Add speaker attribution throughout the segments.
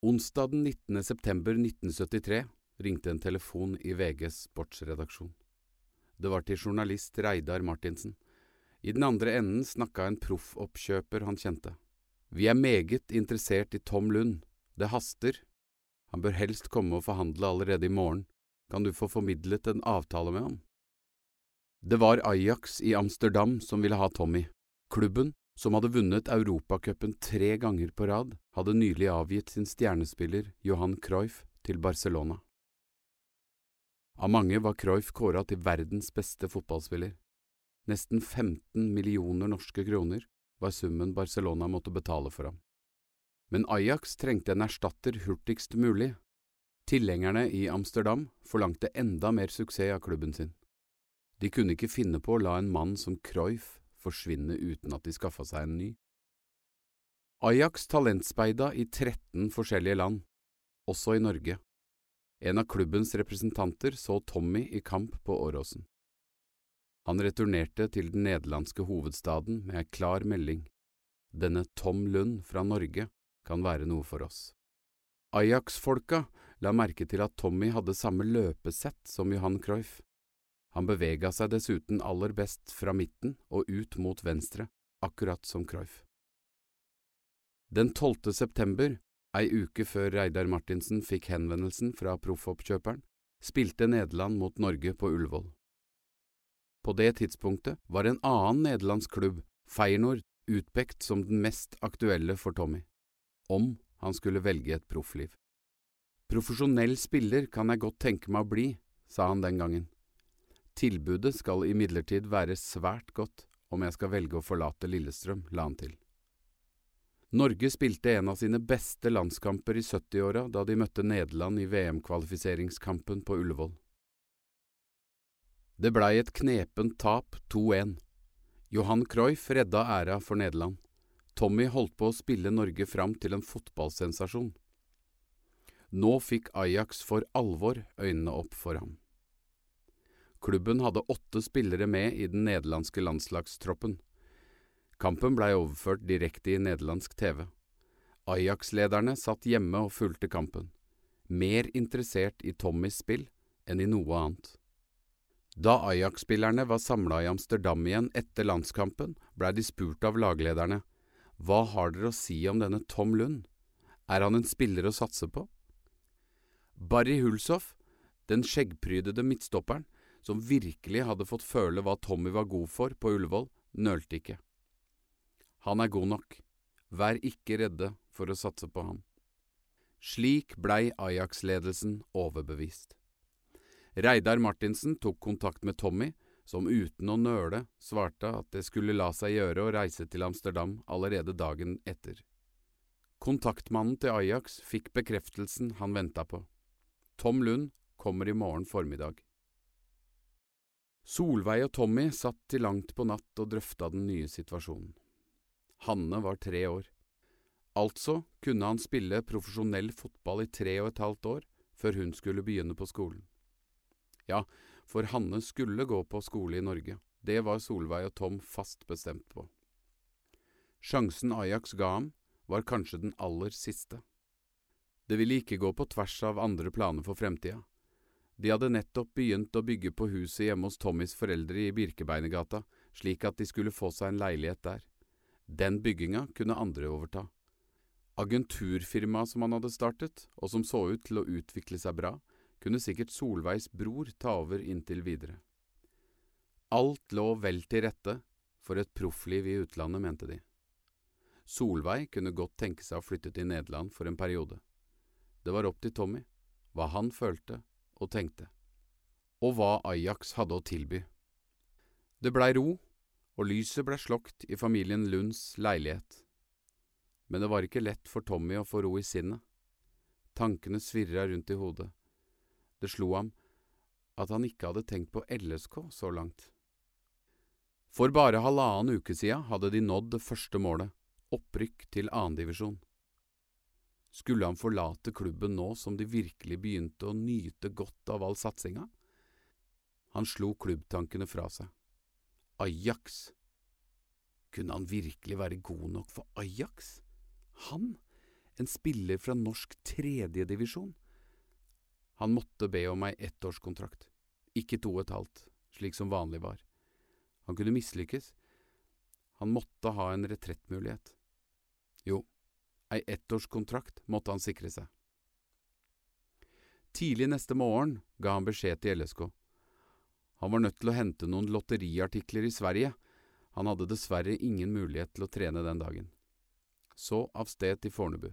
Speaker 1: Onsdag den 19. september 1973 ringte en telefon i VGs sportsredaksjon. Det var til journalist Reidar Martinsen. I den andre enden snakka en proffoppkjøper han kjente. Vi er meget interessert i Tom Lund. Det haster. Han bør helst komme og forhandle allerede i morgen. Kan du få formidlet en avtale med ham? Det var Ajax i Amsterdam som ville ha Tommy. Klubben, som hadde vunnet Europacupen tre ganger på rad, hadde nylig avgitt sin stjernespiller Johan Cruyff til Barcelona. Av mange var Cruyff kåra til verdens beste fotballspiller. Nesten 15 millioner norske kroner var summen Barcelona måtte betale for ham. Men Ajax trengte en erstatter hurtigst mulig. Tilhengerne i Amsterdam forlangte enda mer suksess av klubben sin. De kunne ikke finne på å la en mann som Cruyff forsvinne uten at de skaffa seg en ny. Ajax talentspeida i 13 forskjellige land, også i Norge. En av klubbens representanter så Tommy i kamp på Åråsen. Han returnerte til den nederlandske hovedstaden med ei klar melding. Denne Tom Lund fra Norge kan være noe for oss. Ajax-folka la merke til at Tommy hadde samme løpesett som Johan Cruyff. Han bevega seg dessuten aller best fra midten og ut mot venstre, akkurat som Cruyff. Den 12. september, ei uke før Reidar Martinsen fikk henvendelsen fra proffoppkjøperen, spilte Nederland mot Norge på Ullevål. På det tidspunktet var en annen nederlandsk klubb, Feyenoord, utpekt som den mest aktuelle for Tommy, om han skulle velge et proffliv. Profesjonell spiller kan jeg godt tenke meg å bli, sa han den gangen. Tilbudet skal imidlertid være svært godt om jeg skal velge å forlate Lillestrøm, la han til. Norge spilte en av sine beste landskamper i 70-åra da de møtte Nederland i VM-kvalifiseringskampen på Ullevål. Det blei et knepent tap, 2-1. Johan Cruyff redda æra for Nederland. Tommy holdt på å spille Norge fram til en fotballsensasjon. Nå fikk Ajax for alvor øynene opp for ham. Klubben hadde åtte spillere med i den nederlandske landslagstroppen. Kampen blei overført direkte i nederlandsk TV. Ajax-lederne satt hjemme og fulgte kampen, mer interessert i Tommys spill enn i noe annet. Da Ajax-spillerne var samla i Amsterdam igjen etter landskampen, blei de spurt av laglederne hva har dere å si om denne Tom Lund, er han en spiller å satse på? Barry Hulshoff, den skjeggprydede midtstopperen, som virkelig hadde fått føle hva Tommy var god for på Ullevål, nølte ikke. Han er god nok, vær ikke redde for å satse på ham. Slik blei Ajax-ledelsen overbevist. Reidar Martinsen tok kontakt med Tommy, som uten å nøle svarte at det skulle la seg gjøre å reise til Amsterdam allerede dagen etter. Kontaktmannen til Ajax fikk bekreftelsen han venta på. Tom Lund kommer i morgen formiddag. Solveig og Tommy satt til langt på natt og drøfta den nye situasjonen. Hanne var tre år. Altså kunne han spille profesjonell fotball i tre og et halvt år før hun skulle begynne på skolen. Ja, for Hanne skulle gå på skole i Norge, det var Solveig og Tom fast bestemt på. Sjansen Ajax ga ham, var kanskje den aller siste. Det ville ikke gå på tvers av andre planer for fremtida. De hadde nettopp begynt å bygge på huset hjemme hos Tommys foreldre i Birkebeinergata, slik at de skulle få seg en leilighet der. Den bygginga kunne andre overta. Agenturfirmaet som han hadde startet, og som så ut til å utvikle seg bra, kunne sikkert Solveigs bror ta over inntil videre. Alt lå vel til rette for et proffliv i utlandet, mente de. Solveig kunne godt tenke seg å flytte til Nederland for en periode. Det var opp til Tommy, hva han følte og tenkte, og hva Ajax hadde å tilby. Det blei ro, og lyset blei slokt i familien Lunds leilighet. Men det var ikke lett for Tommy å få ro i sinnet. Tankene svirra rundt i hodet. Det slo ham at han ikke hadde tenkt på LSK så langt. For bare halvannen uke siden hadde de nådd det første målet, opprykk til annendivisjon. Skulle han forlate klubben nå som de virkelig begynte å nyte godt av all satsinga? Han slo klubbtankene fra seg. Ajax! Kunne han virkelig være god nok for Ajax? Han, en spiller fra norsk tredjedivisjon. Han måtte be om ei ettårskontrakt, ikke to og et halvt, slik som vanlig var. Han kunne mislykkes. Han måtte ha en retrettmulighet. Jo, ei ettårskontrakt måtte han sikre seg. Tidlig neste morgen ga han beskjed til LSK. Han var nødt til å hente noen lotteriartikler i Sverige. Han hadde dessverre ingen mulighet til å trene den dagen. Så av sted til Fornebu.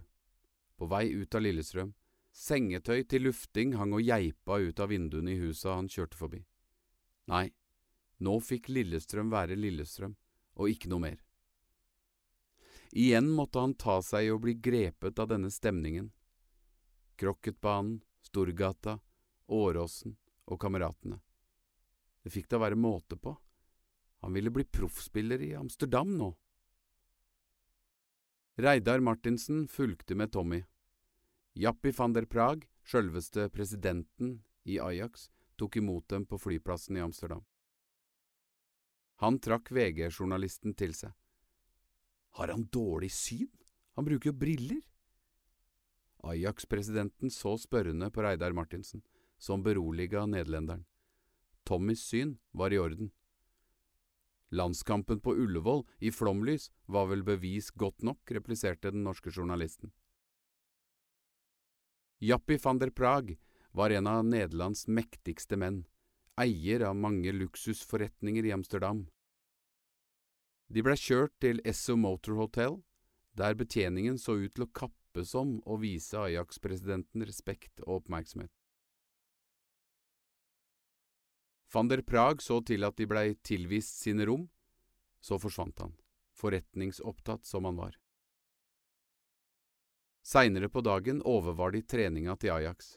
Speaker 1: På vei ut av Lillestrøm. Sengetøy til lufting hang og geipa ut av vinduene i husa han kjørte forbi. Nei, nå fikk Lillestrøm være Lillestrøm, og ikke noe mer. Igjen måtte han ta seg i å bli grepet av denne stemningen. Krokketbanen, Storgata, Åråsen og kameratene. Det fikk da være måte på. Han ville bli proffspiller i Amsterdam nå. Reidar Martinsen fulgte med Tommy. Jappi van der Prag, sjølveste presidenten i Ajax, tok imot dem på flyplassen i Amsterdam. Han trakk VG-journalisten til seg. Har han dårlig syn? Han bruker jo briller. Ajax-presidenten så spørrende på Reidar Martinsen, som beroliga nederlenderen. Tommys syn var i orden. Landskampen på Ullevål i flomlys var vel bevis godt nok, repliserte den norske journalisten. Jappi van der Prag var en av Nederlands mektigste menn, eier av mange luksusforretninger i Amsterdam. De blei kjørt til Esso Motor Hotel, der betjeningen så ut til å kappes om å vise Ajax-presidenten respekt og oppmerksomhet. Van der Prag så til at de blei tilvist sine rom, så forsvant han, forretningsopptatt som han var. Seinere på dagen overvar de treninga til Ajax.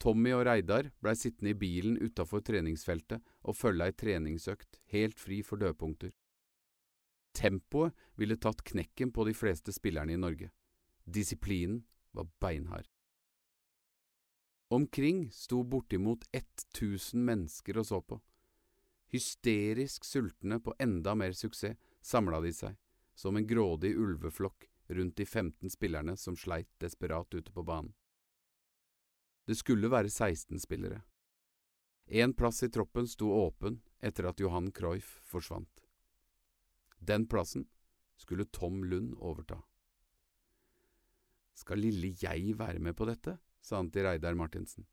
Speaker 1: Tommy og Reidar blei sittende i bilen utafor treningsfeltet og følge ei treningsøkt helt fri for dødpunkter. Tempoet ville tatt knekken på de fleste spillerne i Norge. Disiplinen var beinhard. Omkring sto bortimot 1000 mennesker og så på. Hysterisk sultne på enda mer suksess samla de seg, som en grådig ulveflokk rundt de 15 spillerne som sleit desperat ute på banen. Det skulle være 16 spillere. En plass i troppen sto åpen etter at Johan Cruyff forsvant. Den plassen skulle Tom Lund overta. Skal lille jeg være med på dette? sa han til Reidar Martinsen.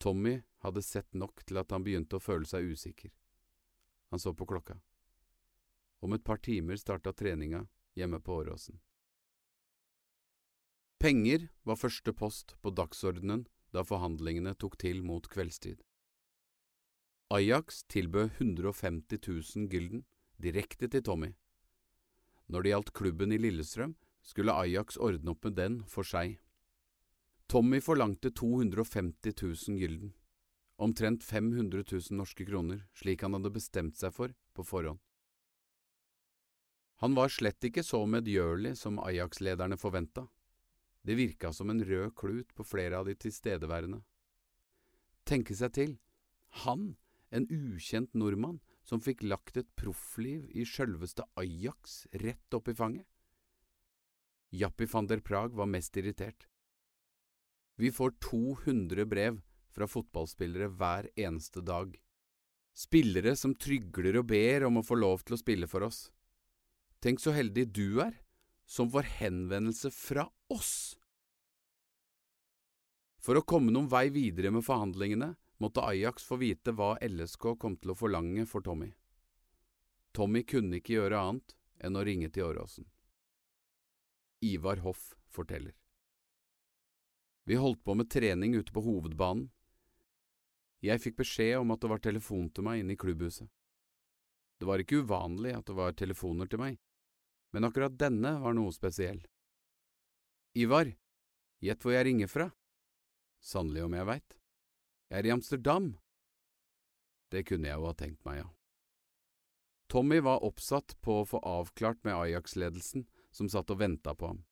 Speaker 1: Tommy hadde sett nok til at han begynte å føle seg usikker. Han så på klokka. Om et par timer starta treninga hjemme på Åråsen. Penger var første post på dagsordenen da forhandlingene tok til mot kveldstid. Ajax tilbød 150 000 gylden direkte til Tommy. Når det gjaldt klubben i Lillestrøm, skulle Ajax ordne opp med den for seg. Tommy forlangte 250 000 gylden, omtrent 500 000 norske kroner, slik han hadde bestemt seg for på forhånd. Han var slett ikke så medgjørlig som Ajax-lederne forventa. Det virka som en rød klut på flere av de tilstedeværende. Tenke seg til, han, en ukjent nordmann, som fikk lagt et proffliv i sjølveste Ajax rett opp i fanget. Jappi van der Prag var mest irritert. Vi får 200 brev fra fotballspillere hver eneste dag. Spillere som trygler og ber om å få lov til å spille for oss. Tenk så heldig du er, som får henvendelse fra oss! For å komme noen vei videre med forhandlingene måtte Ajax få vite hva LSK kom til å forlange for Tommy. Tommy kunne ikke gjøre annet enn å ringe til Åråsen. Ivar Hoff forteller. Vi holdt på med trening ute på hovedbanen. Jeg fikk beskjed om at det var telefon til meg inne i klubbhuset. Det var ikke uvanlig at det var telefoner til meg, men akkurat denne var noe spesiell. Ivar, gjett hvor jeg ringer fra? Sannelig om jeg veit. Jeg er i Amsterdam. Det kunne jeg jo ha tenkt meg, ja. Tommy var oppsatt på å få avklart med Ajax-ledelsen, som satt og venta på ham.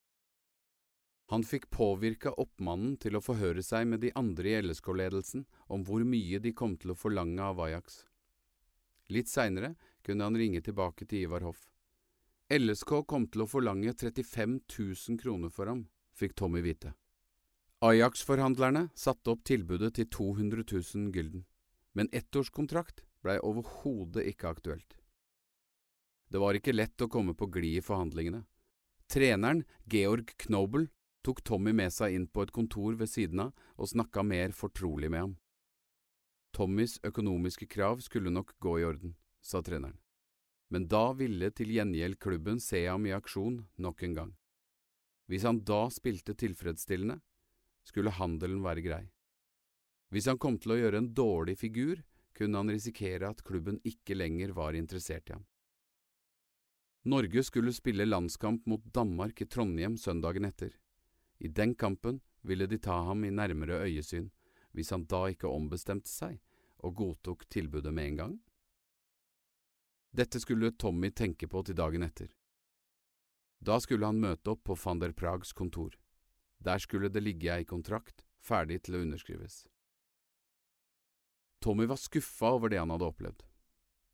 Speaker 1: Han fikk påvirka oppmannen til å forhøre seg med de andre i LSK-ledelsen om hvor mye de kom til å forlange av Ajax. Litt seinere kunne han ringe tilbake til Ivar Hoff. LSK kom til å forlange 35 000 kroner for ham, fikk Tommy vite. Ajax-forhandlerne satte opp tilbudet til 200 000 gylden, men ettårskontrakt blei overhodet ikke aktuelt. Det var ikke lett å komme på glid i forhandlingene. Treneren, Georg Knobel, tok Tommy med seg inn på et kontor ved siden av og snakka mer fortrolig med ham. Tommys økonomiske krav skulle nok gå i orden, sa treneren, men da ville til gjengjeld klubben se ham i aksjon nok en gang. Hvis han da spilte tilfredsstillende, skulle handelen være grei. Hvis han kom til å gjøre en dårlig figur, kunne han risikere at klubben ikke lenger var interessert i ham. Norge skulle spille landskamp mot Danmark i Trondheim søndagen etter. I den kampen ville de ta ham i nærmere øyesyn, hvis han da ikke ombestemte seg og godtok tilbudet med en gang? Dette skulle Tommy tenke på til dagen etter. Da skulle han møte opp på van der Prags kontor. Der skulle det ligge ei kontrakt, ferdig til å underskrives. Tommy var skuffa over det han hadde opplevd.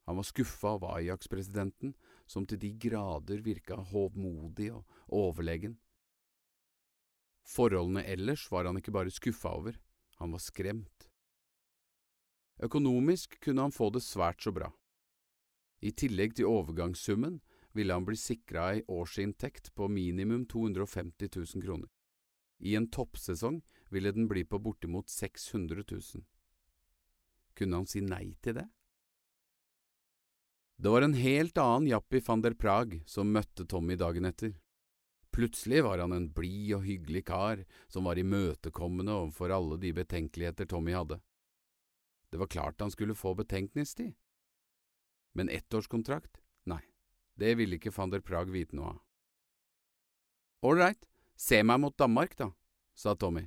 Speaker 1: Han var skuffa av Ajax-presidenten, som til de grader virka hovmodig og overlegen. Forholdene ellers var han ikke bare skuffa over, han var skremt. Økonomisk kunne han få det svært så bra. I tillegg til overgangssummen ville han bli sikra ei årsinntekt på minimum 250 000 kroner. I en toppsesong ville den bli på bortimot 600 000. Kunne han si nei til det? Det var en helt annen Jappi van der Prag som møtte Tommy dagen etter. Plutselig var han en blid og hyggelig kar som var imøtekommende overfor alle de betenkeligheter Tommy hadde. Det var klart han skulle få betenkningstid. Men ettårskontrakt? Nei, det ville ikke van der Prag vite noe av. Ålreit, se meg mot Danmark, da, sa Tommy.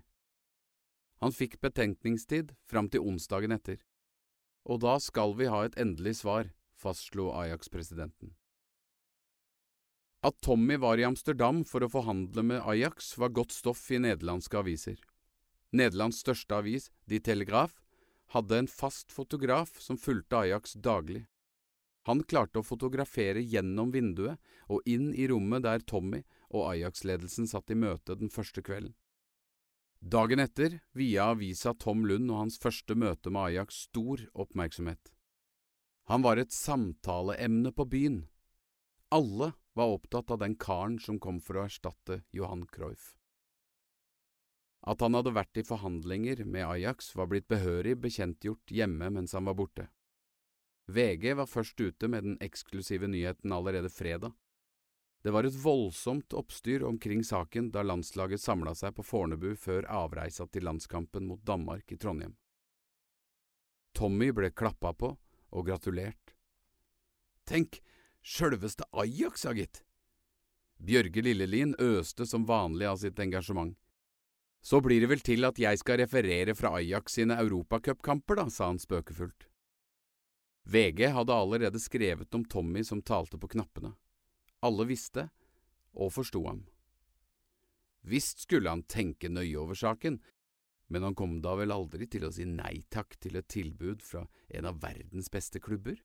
Speaker 1: Han fikk betenkningstid fram til onsdagen etter. Og da skal vi ha et endelig svar, fastslo Ajax-presidenten. At Tommy var i Amsterdam for å forhandle med Ajax, var godt stoff i nederlandske aviser. Nederlands største avis, De Telegraf, hadde en fast fotograf som fulgte Ajax daglig. Han klarte å fotografere gjennom vinduet og inn i rommet der Tommy og Ajax-ledelsen satt i møte den første kvelden. Dagen etter via avisa Tom Lund og hans første møte med Ajax stor oppmerksomhet. Han var et samtaleemne på byen. Alle var opptatt av den karen som kom for å erstatte Johan Cruyff. At han hadde vært i forhandlinger med Ajax var blitt behørig bekjentgjort hjemme mens han var borte. VG var først ute med den eksklusive nyheten allerede fredag. Det var et voldsomt oppstyr omkring saken da landslaget samla seg på Fornebu før avreisa til landskampen mot Danmark i Trondheim. Tommy ble klappa på og gratulert. Tenk, sjølveste Ajax, ja gitt! Bjørge Lillelien øste som vanlig av sitt engasjement. Så blir det vel til at jeg skal referere fra Ajax sine europacupkamper, da, sa han spøkefullt. VG hadde allerede skrevet om Tommy som talte på knappene. Alle visste, og forsto ham. Visst skulle han tenke nøye over saken, men han kom da vel aldri til å si nei takk til et tilbud fra en av verdens beste klubber?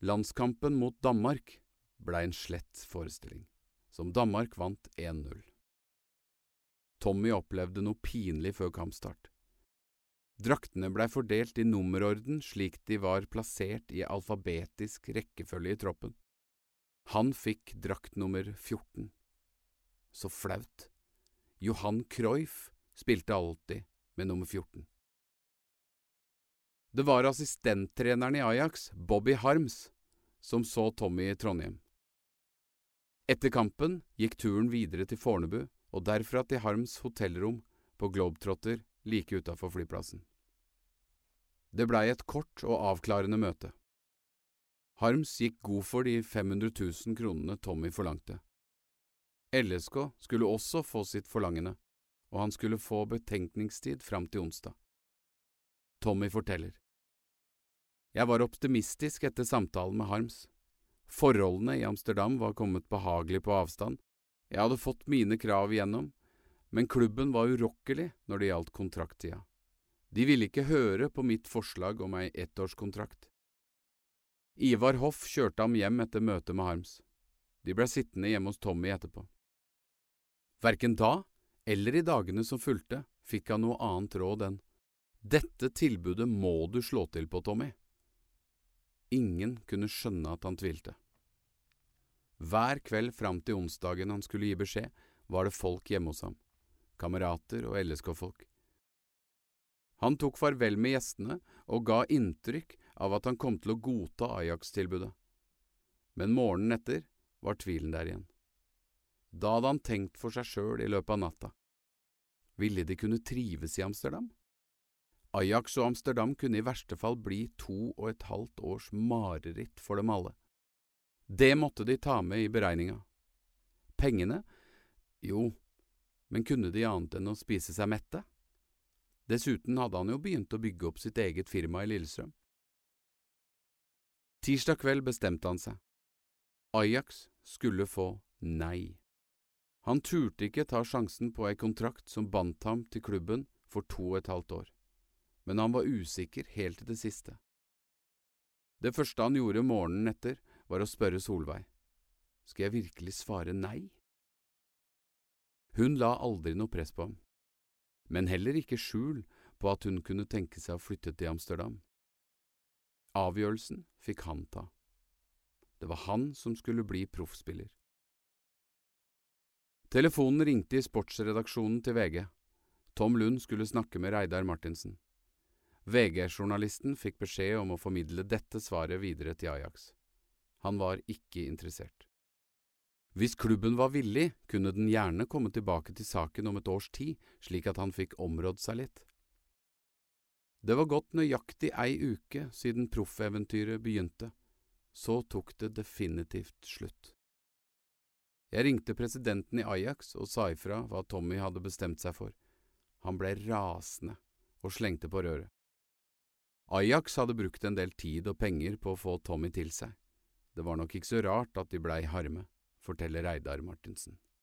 Speaker 1: Landskampen mot Danmark blei en slett forestilling, som Danmark vant 1–0. Tommy opplevde noe pinlig før kampstart. Draktene blei fordelt i nummerorden slik de var plassert i alfabetisk rekkefølge i troppen. Han fikk drakt nummer 14. Så flaut. Johan Cruyff spilte alltid med nummer 14. Det var assistenttreneren i Ajax, Bobby Harms, som så Tommy i Trondheim. Etter kampen gikk turen videre til Fornebu og derfra til Harms hotellrom på Globetrotter like utafor flyplassen. Det blei et kort og avklarende møte. Harms gikk god for de 500 000 kronene Tommy forlangte. LSK skulle også få sitt forlangende, og han skulle få betenkningstid fram til onsdag. Tommy forteller. Jeg var optimistisk etter samtalen med Harms. Forholdene i Amsterdam var kommet behagelig på avstand, jeg hadde fått mine krav igjennom, men klubben var urokkelig når det gjaldt kontrakttida. De ville ikke høre på mitt forslag om ei ettårskontrakt. Ivar Hoff kjørte ham hjem etter møtet med Harms. De ble sittende hjemme hos Tommy etterpå. Verken da eller i dagene som fulgte, fikk han noe annet råd enn dette tilbudet må du slå til på, Tommy. Ingen kunne skjønne at han tvilte. Hver kveld fram til onsdagen han skulle gi beskjed, var det folk hjemme hos ham, kamerater og LSK-folk. Han tok farvel med gjestene og ga inntrykk av at han kom til å godta Ajax-tilbudet. Men morgenen etter var tvilen der igjen. Da hadde han tenkt for seg sjøl i løpet av natta. Ville de kunne trives i Amsterdam? Ajax og Amsterdam kunne i verste fall bli to og et halvt års mareritt for dem alle. Det måtte de ta med i beregninga. Pengene? Jo, men kunne de annet enn å spise seg mette? Dessuten hadde han jo begynt å bygge opp sitt eget firma i Lillestrøm. Tirsdag kveld bestemte han seg. Ajax skulle få nei. Han turte ikke ta sjansen på ei kontrakt som bandt ham til klubben for to og et halvt år, men han var usikker helt til det siste. Det første han gjorde morgenen etter, var å spørre Solveig. Skal jeg virkelig svare nei? Hun la aldri noe press på ham, men heller ikke skjul på at hun kunne tenke seg å flytte til Amsterdam. Avgjørelsen fikk han ta. Det var han som skulle bli proffspiller. Telefonen ringte i sportsredaksjonen til VG. Tom Lund skulle snakke med Reidar Martinsen. VG-journalisten fikk beskjed om å formidle dette svaret videre til Ajax. Han var ikke interessert. Hvis klubben var villig, kunne den gjerne komme tilbake til saken om et års tid, slik at han fikk områdd seg litt. Det var gått nøyaktig ei uke siden proffeventyret begynte, så tok det definitivt slutt. Jeg ringte presidenten i Ajax og sa ifra hva Tommy hadde bestemt seg for. Han ble rasende og slengte på røret. Ajax hadde brukt en del tid og penger på å få Tommy til seg. Det var nok ikke så rart at de blei harme, forteller Reidar Martinsen.